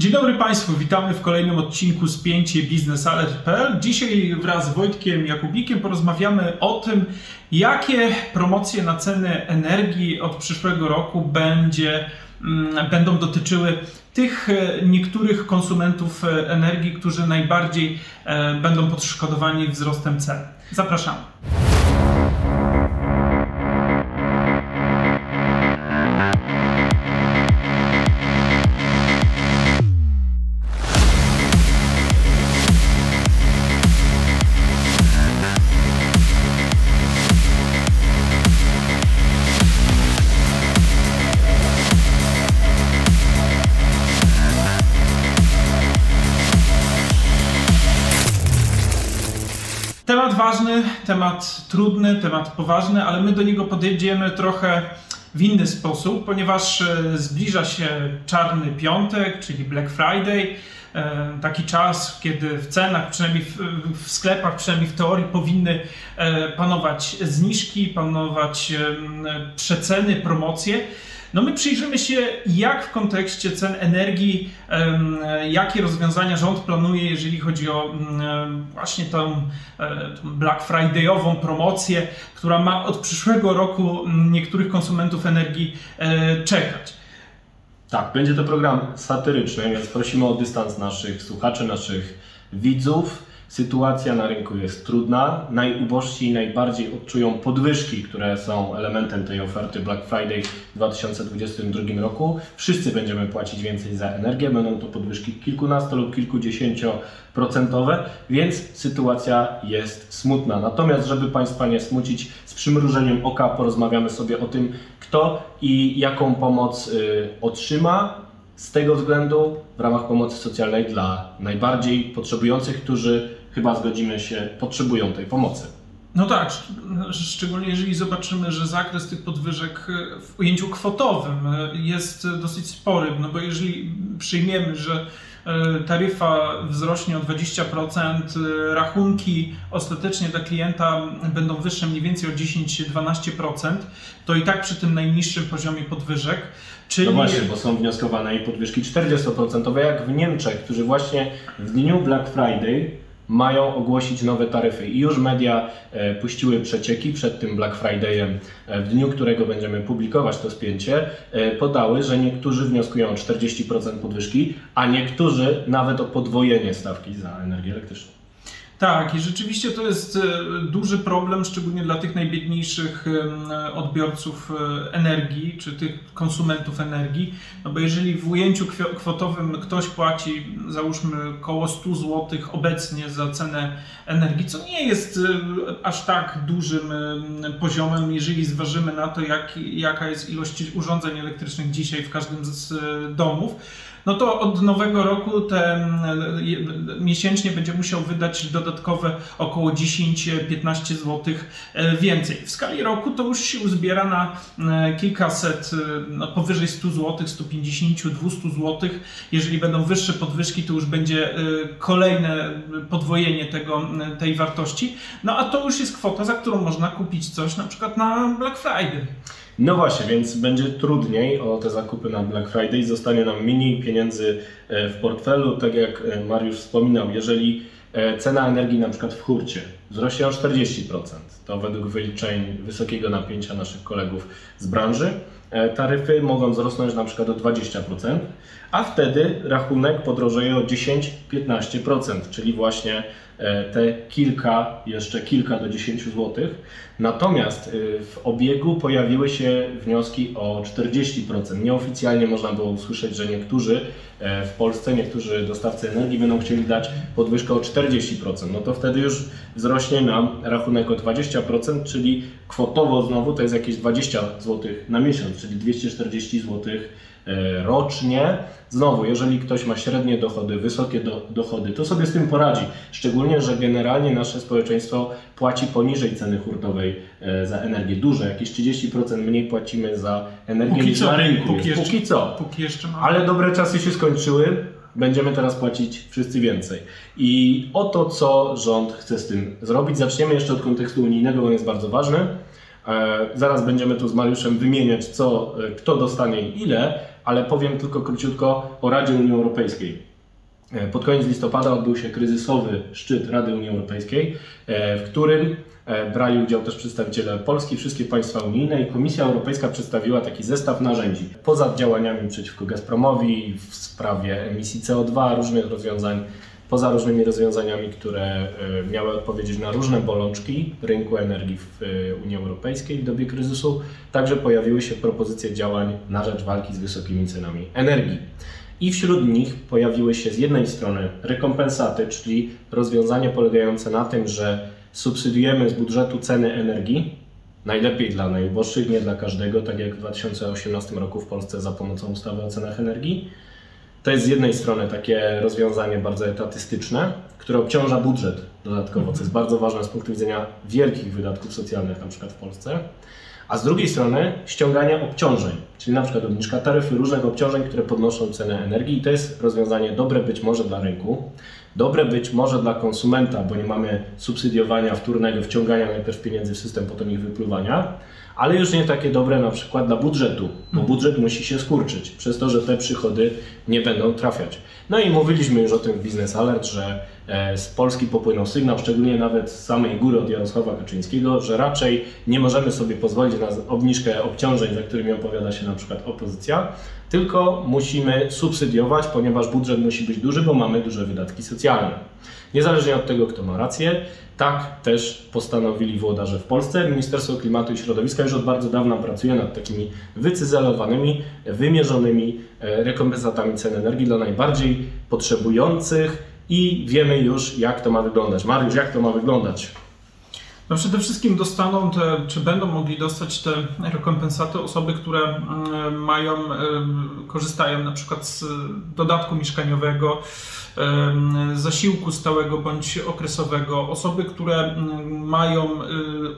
Dzień dobry Państwu, witamy w kolejnym odcinku Spięcie biznesalert.pl. Dzisiaj wraz z Wojtkiem Jakubikiem porozmawiamy o tym, jakie promocje na ceny energii od przyszłego roku będzie, mm, będą dotyczyły tych e, niektórych konsumentów e, energii, którzy najbardziej e, będą podszkodowani wzrostem cen. Zapraszamy. Ważny, temat trudny, temat poważny, ale my do niego podejdziemy trochę w inny sposób, ponieważ e, zbliża się czarny piątek, czyli Black Friday. E, Taki czas, kiedy w cenach, przynajmniej w, sklepach, przynajmniej w teorii, powinny e, panować zniżki, panować przeceny, promocje. No my przyjrzymy się, jak w kontekście cen energii, jakie rozwiązania rząd planuje, jeżeli chodzi o em, właśnie e, tą Black Fridayową promocję, która ma od przyszłego roku m, niektórych konsumentów energii e, czekać. Tak, będzie to program satyryczny, więc prosimy o dystans naszych słuchaczy, naszych widzów. Sytuacja na rynku jest trudna. Najubożsi najbardziej odczują podwyżki, które są elementem tej oferty Black Friday w 2022 roku. Wszyscy będziemy płacić więcej za energię. Będą to podwyżki kilkunasto lub kilkudziesięcioprocentowe, więc sytuacja jest smutna. Natomiast, żeby Państwa nie smucić, z przymrużeniem oka porozmawiamy sobie o tym, kto i jaką pomoc y, otrzyma z tego względu w ramach pomocy socjalnej dla najbardziej potrzebujących, którzy chyba zgodzimy się, potrzebują tej pomocy. No tak, szcz- szczególnie jeżeli zobaczymy, że zakres tych podwyżek e, w ujęciu kwotowym e, jest e, dosyć spory, no bo jeżeli przyjmiemy, że taryfa wzrośnie o 20%, e, rachunki ostatecznie dla klienta będą wyższe mniej więcej o 10-12%, to i tak przy tym najniższym poziomie podwyżek, czyli No właśnie, bo są wnioskowane i podwyżki 40% jak w Niemczech, którzy właśnie w dniu Black Friday mają ogłosić nowe taryfy. I już media e, puściły przecieki przed tym Black Fridayem, e, w dniu którego będziemy publikować to spięcie, e, podały, że niektórzy wnioskują o 40% podwyżki, a niektórzy nawet o podwojenie stawki za energię elektryczną. Tak, i rzeczywiście to jest e, duży problem, szczególnie dla tych najbiedniejszych odbiorców e, energii, czy tych konsumentów energii. No bo jeżeli w ujęciu kwotowym ktoś płaci, załóżmy, około 100 zł obecnie za cenę energii, co nie jest e, aż tak dużym em, poziomem, jeżeli zważymy na to, jak, jaka jest ilość urządzeń elektrycznych dzisiaj w każdym z domów no to od nowego roku miesięcznie będzie musiał wydać dodatkowe około 10-15 zł więcej. W skali roku to już się uzbiera na e, kilkaset, e, no powyżej 100 zł, 150, 200 zł. Jeżeli będą wyższe podwyżki, to już będzie e, kolejne podwojenie tego, e, tej wartości. No a to już jest kwota, za którą można kupić coś na przykład na Black Friday. No właśnie, więc będzie trudniej o te zakupy na Black Friday. Zostanie nam mniej pieniędzy e, w portfelu. Tak jak e, Mariusz wspominał, jeżeli e, cena energii na przykład w hurcie wzrośnie o 40%, to według wyliczeń wysokiego napięcia naszych kolegów z branży, e, taryfy mogą wzrosnąć na przykład o 20%, a wtedy rachunek podrożeje o 10-15%, czyli właśnie e, te kilka, jeszcze kilka do 10 zł. Natomiast y, w obiegu pojawiły się wnioski o 40%. Nieoficjalnie można było usłyszeć, że niektórzy e, w Polsce, niektórzy dostawcy energii będą chcieli dać podwyżkę o 40%. No to wtedy już wzrośnie nam rachunek o 20%, czyli kwotowo znowu to jest jakieś 20 zł na miesiąc, czyli 240 zł e, rocznie. Znowu, jeżeli ktoś ma średnie dochody, wysokie do, dochody, to sobie z tym poradzi. Szczególnie, że generalnie nasze społeczeństwo płaci poniżej ceny hurtowej e, za energię. Dużo, jakieś 30% mniej płacimy za energię Póki niż co, na rynku. póki jeszcze- póki co. Póki jeszcze mamy. Ale dobre czasy się skończyły. Będziemy teraz płacić wszyscy więcej. I o to, co rząd chce z tym zrobić, zaczniemy jeszcze od kontekstu unijnego, on jest bardzo ważny. E, Zaraz będziemy tu z Mariuszem wymieniać, co, e, kto dostanie i ile, ale powiem tylko króciutko o Radzie Unii Europejskiej. E, Pod koniec listopada odbył się kryzysowy szczyt Rady Unii Europejskiej, w którym brali udział też przedstawiciele Polski, wszystkie państwa unijne i Komisja Europejska przedstawiła taki zestaw narzędzi. Poza działaniami przeciwko Gazpromowi w sprawie emisji CO2, różnych rozwiązań, poza różnymi rozwiązaniami, które e, miały odpowiedzieć na różne bolączki rynku energii w e, Unii Europejskiej w dobie kryzysu, także pojawiły się propozycje działań na rzecz walki z wysokimi cenami energii. I wśród nich pojawiły się z jednej strony rekompensaty, czyli rozwiązanie polegające na tym, że subsydiujemy z budżetu ceny energii, najlepiej dla najuboższych, nie dla każdego, tak jak w 2018 roku w Polsce za pomocą ustawy o cenach energii. To jest z jednej strony takie rozwiązanie bardzo etatystyczne, które obciąża budżet dodatkowo, co jest bardzo ważne z punktu widzenia wielkich wydatków socjalnych, na przykład w Polsce. A z drugiej strony ściągania obciążeń, czyli na przykład obniżka taryfy, różnych obciążeń, które podnoszą cenę energii i to jest rozwiązanie dobre być może dla rynku, dobre być może dla konsumenta, bo nie mamy subsydiowania wtórnego, wciągania najpierw pieniędzy w system, potem ich wypluwania, ale już nie takie dobre na przykład dla budżetu, bo budżet musi się skurczyć przez to, że te przychody nie będą trafiać. No i mówiliśmy już o tym w Business Alert, że e, z Polski popłynął sygnał, szczególnie nawet z samej góry od Jarosława Kaczyńskiego, że raczej nie możemy sobie pozwolić na obniżkę obciążeń, za którymi opowiada się na przykład opozycja, tylko musimy subsydiować, ponieważ budżet musi być duży, bo mamy duże wydatki socjalne. Niezależnie od tego, kto ma rację, tak też postanowili włodarze w Polsce. Ministerstwo Klimatu i Środowiska już od bardzo dawna pracuje nad takimi wycyzelowanymi, wymierzonymi e, rekompensatami cen energii dla najbardziej potrzebujących i wiemy już, jak to ma wyglądać. Mariusz, jak to ma wyglądać? No przede wszystkim dostaną te, czy będą mogli dostać te rekompensaty osoby, które mm, mają, korzystają na przykład z dodatku mieszkaniowego, zasiłku stałego bądź okresowego, osoby, które mają y,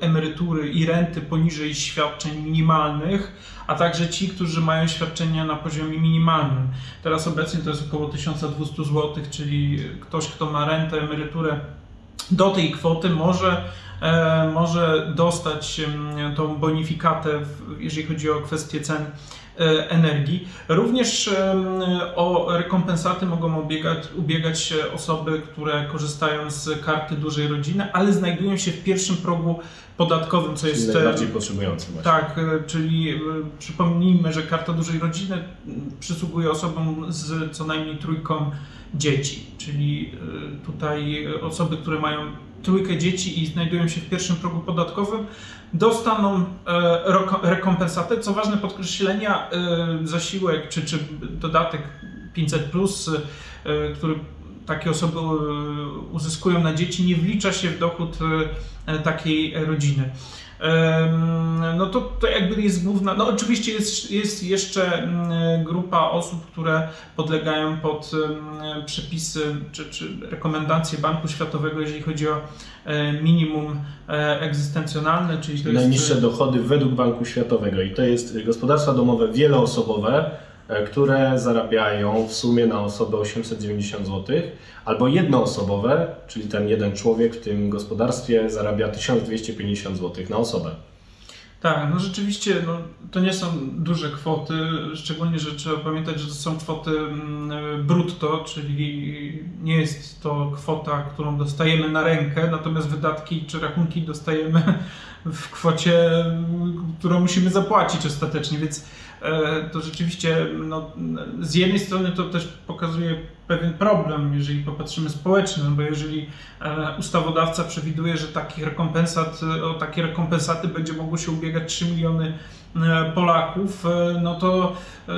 emerytury i renty poniżej świadczeń minimalnych, a także ci, którzy mają świadczenia na poziomie minimalnym. Teraz obecnie to jest około 1200 zł, czyli ktoś, kto ma rentę, emeryturę do tej kwoty może, e, może dostać tą bonifikatę, jeżeli chodzi o kwestie cen energii. Również o rekompensaty mogą ubiegać, ubiegać się osoby, które korzystają z karty dużej rodziny, ale znajdują się w pierwszym progu podatkowym, co Czyli jest e, najbardziej potrzebujący właśnie. tak, e, czyli e, przypomnijmy, że karta dużej rodziny przysługuje osobom z co najmniej trójką dzieci, czyli e, tutaj e, osoby, które mają trójkę dzieci i znajdują się w pierwszym progu podatkowym, dostaną e, reko- rekompensatę. Co ważne podkreślenia, e, zasiłek czy, czy dodatek 500, e, który takie osoby e, uzyskują na dzieci, nie wlicza się w dochód e, takiej rodziny. No to, to jakby jest główna. No oczywiście jest, jest jeszcze mm, grupa osób, które podlegają pod przepisy czy, czy rekomendacje Banku Światowego, jeżeli chodzi o e, minimum e, egzystencjonalne, czyli to Najniższe dochody według Banku Światowego i to jest gospodarstwa domowe wieloosobowe, e, które zarabiają w sumie na osobę 890 zł, albo jednoosobowe, czyli ten jeden człowiek w tym gospodarstwie zarabia 1250 zł na osobę. Tak, no rzeczywiście no, to nie są duże kwoty, szczególnie, że trzeba pamiętać, że to są kwoty mm, brutto, czyli nie jest to kwota, którą dostajemy na rękę, natomiast wydatki czy rachunki dostajemy w kwocie, mm, którą musimy zapłacić ostatecznie, więc e, to rzeczywiście no, z jednej strony to też pokazuje pewien problem, jeżeli popatrzymy społeczny, no bo jeżeli e, ustawodawca przewiduje, że takich rekompensat, o takie rekompensaty będzie mogło się ubiegać 3 miliony e, Polaków, e, no to, e,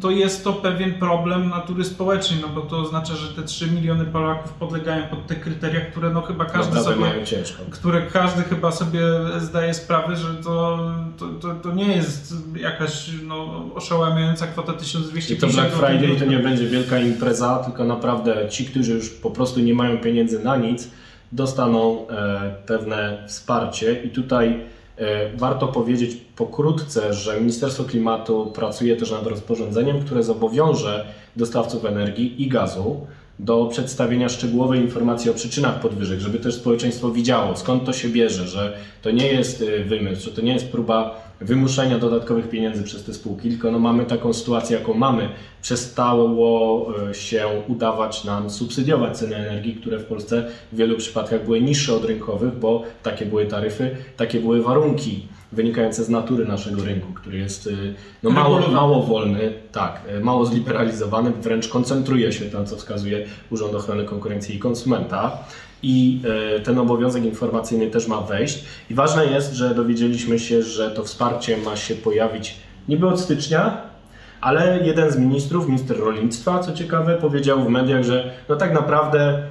to jest to pewien problem natury społecznej, no bo to oznacza, że te 3 miliony Polaków podlegają pod te kryteria, które no chyba każdy Naprawdę sobie które każdy chyba sobie zdaje sprawę, że to, to, to, to nie jest jakaś no, oszałamiająca kwota I 1250 to Black. Friday to nie będzie wielka impreza, tylko naprawdę ci, którzy już po prostu nie mają pieniędzy na nic, dostaną e, pewne wsparcie. I tutaj e, warto powiedzieć pokrótce, że Ministerstwo Klimatu pracuje też nad rozporządzeniem, które zobowiąże dostawców energii i gazu do przedstawienia szczegółowej informacji o przyczynach podwyżek, żeby też społeczeństwo widziało, skąd to się bierze, że to nie jest y, wymysł, że to nie jest próba wymuszenia dodatkowych pieniędzy przez te spółki, tylko no mamy taką sytuację, jaką mamy. Przestało y, się udawać nam subsydiować ceny energii, które w Polsce w wielu przypadkach były niższe od rynkowych, bo takie były taryfy, takie były warunki wynikające z natury naszego rynku, który jest y, no, mało, mało wolny, tak, y, mało zliberalizowany, wręcz koncentruje się tam, co wskazuje Urząd Ochrony Konkurencji i Konsumenta. I y, ten obowiązek informacyjny też ma wejść. I ważne jest, że dowiedzieliśmy się, że to wsparcie ma się pojawić niby od stycznia, ale jeden z ministrów, minister rolnictwa, co ciekawe, powiedział w mediach, że no tak naprawdę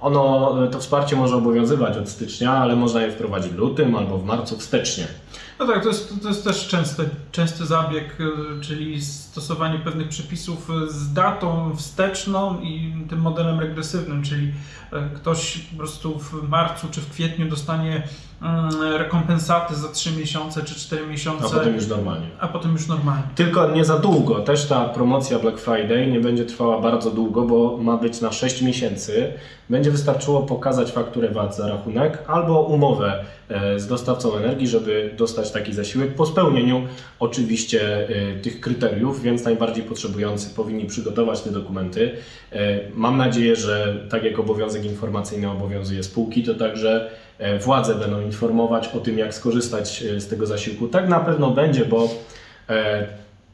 ono, to wsparcie może obowiązywać od stycznia, ale można je wprowadzić w lutym albo w marcu wstecznie. No tak, to jest, to jest też częsty, częsty zabieg, y, czyli stosowanie pewnych przepisów z datą wsteczną i tym modelem regresywnym, czyli y, ktoś po prostu w marcu czy w kwietniu dostanie mm, rekompensaty za 3 miesiące czy 4 miesiące, A potem już normalnie. a potem już normalnie. Tylko nie za długo. Też ta promocja Black Friday nie będzie trwała bardzo długo, bo ma być na 6 miesięcy. Będzie wystarczyło pokazać fakturę VAT za rachunek albo umowę e, z dostawcą energii, żeby dostać taki zasiłek po spełnieniu oczywiście e, tych kryteriów, więc najbardziej potrzebujący powinni przygotować te dokumenty. E, Mam nadzieję, że tak jak obowiązek informacyjny obowiązuje spółki, to także e, władze będą informować o tym, jak skorzystać z tego zasiłku. Tak na pewno będzie, bo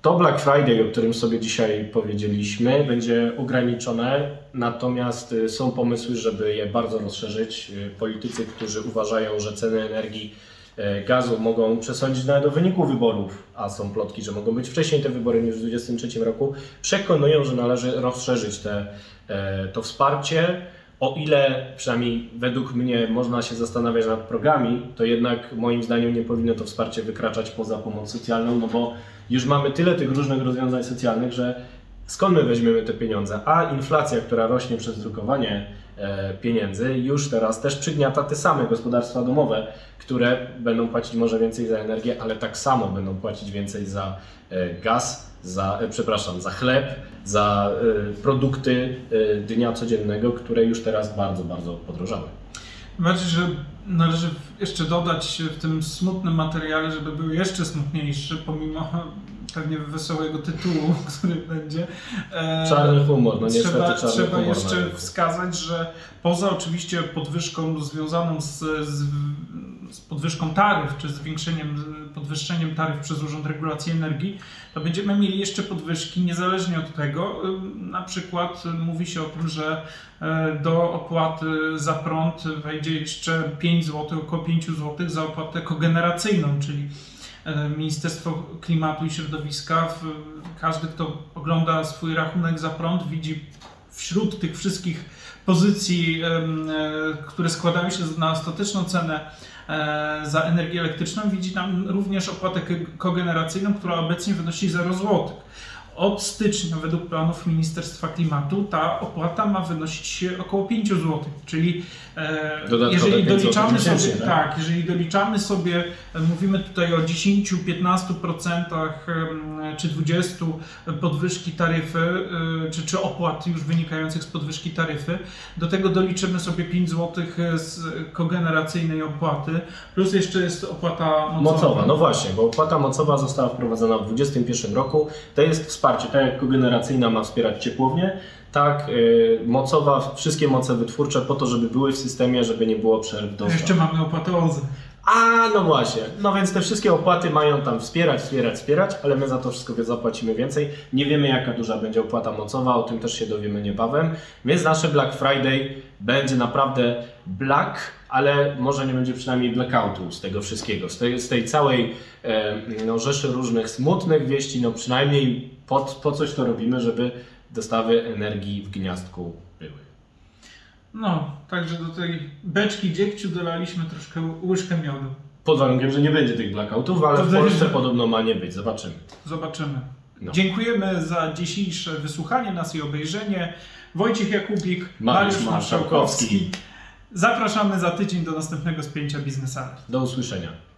to Black Friday, o którym sobie dzisiaj powiedzieliśmy, będzie ograniczone, natomiast są pomysły, żeby je bardzo rozszerzyć. Politycy, którzy uważają, że ceny energii, gazu mogą przesądzić nawet o wyniku wyborów, a są plotki, że mogą być wcześniej te wybory niż w 2023 roku, przekonują, że należy rozszerzyć te, e, to wsparcie. O ile, przynajmniej według mnie, można się zastanawiać nad progami, to jednak moim zdaniem nie powinno to wsparcie wykraczać poza pomoc socjalną, no bo już mamy tyle tych różnych rozwiązań socjalnych, że skąd my weźmiemy te pieniądze? A inflacja, która rośnie przez drukowanie e, pieniędzy, już teraz też przygniata te same gospodarstwa domowe, które będą płacić może więcej za energię, ale tak samo będą płacić więcej za e, gaz, za, e, przepraszam, za chleb, za e, produkty e, dnia codziennego, które już teraz bardzo, bardzo podrożały. Bardziej, że należy jeszcze dodać w tym smutnym materiale, żeby był jeszcze smutniejszy, pomimo pewnie wesołego tytułu, który będzie. E, Czarny humor, no niestety trzeba, czarny trzeba humor. jeszcze wskazać, że poza oczywiście podwyżką związaną z, z, z podwyżką taryf, czy zwiększeniem, podwyższeniem taryf przez Urząd Regulacji Energii, to będziemy mieli jeszcze podwyżki niezależnie od tego. Na przykład mówi się o tym, że e, do opłaty za prąd wejdzie jeszcze 5 zł, około 5 zł za opłatę kogeneracyjną, czyli Ministerstwo Klimatu i Środowiska, każdy kto ogląda swój rachunek za prąd widzi wśród tych wszystkich pozycji, e, które składają się na ostateczną cenę e, za energię elektryczną, widzi tam również opłatę ko- kogeneracyjną, która obecnie wynosi 0 zł. Od stycznia, według planów Ministerstwa Klimatu, ta opłata ma wynosić około 5 zł, czyli e, Dodatkowe jeżeli 5 złotych doliczamy sobie, tak? tak, jeżeli doliczamy sobie, e, mówimy tutaj o 10-15% em, czy 20% podwyżki taryfy, e, czy, czy opłat już wynikających z podwyżki taryfy, do tego doliczymy sobie 5 zł z kogeneracyjnej opłaty, plus jeszcze jest opłata mocowa. Mocowa, no właśnie, bo opłata mocowa została wprowadzona w 2021 roku. To jest wsparcie, tak jak kogeneracyjna ma wspierać ciepłownię, tak y, mocowa, wszystkie moce wytwórcze po to, żeby były w systemie, żeby nie było przerw dostaw. Jeszcze mamy opłatę OZE. A, no właśnie. No więc te wszystkie opłaty mają tam wspierać, wspierać, wspierać, ale my za to wszystko zapłacimy więcej. Nie wiemy, jaka duża będzie opłata mocowa, o tym też się dowiemy niebawem. Więc nasze Black Friday będzie naprawdę black, ale może nie będzie przynajmniej blackoutu z tego wszystkiego, z tej, z tej całej no, rzeszy różnych smutnych wieści, no przynajmniej po, po coś to robimy, żeby dostawy energii w gniazdku były. No, także do tej beczki dziegciu dolaliśmy troszkę łyżkę miodu. Pod warunkiem, że nie będzie tych blackoutów, ale To w Polsce podobno ma nie być. Zobaczymy. Zobaczymy. No. Dziękujemy za dzisiejsze wysłuchanie nas i obejrzenie. Wojciech Jakubik, Mariusz Marszałkowski. Marszałkowski. Zapraszamy za tydzień do następnego spięcia biznesalnego. Do usłyszenia.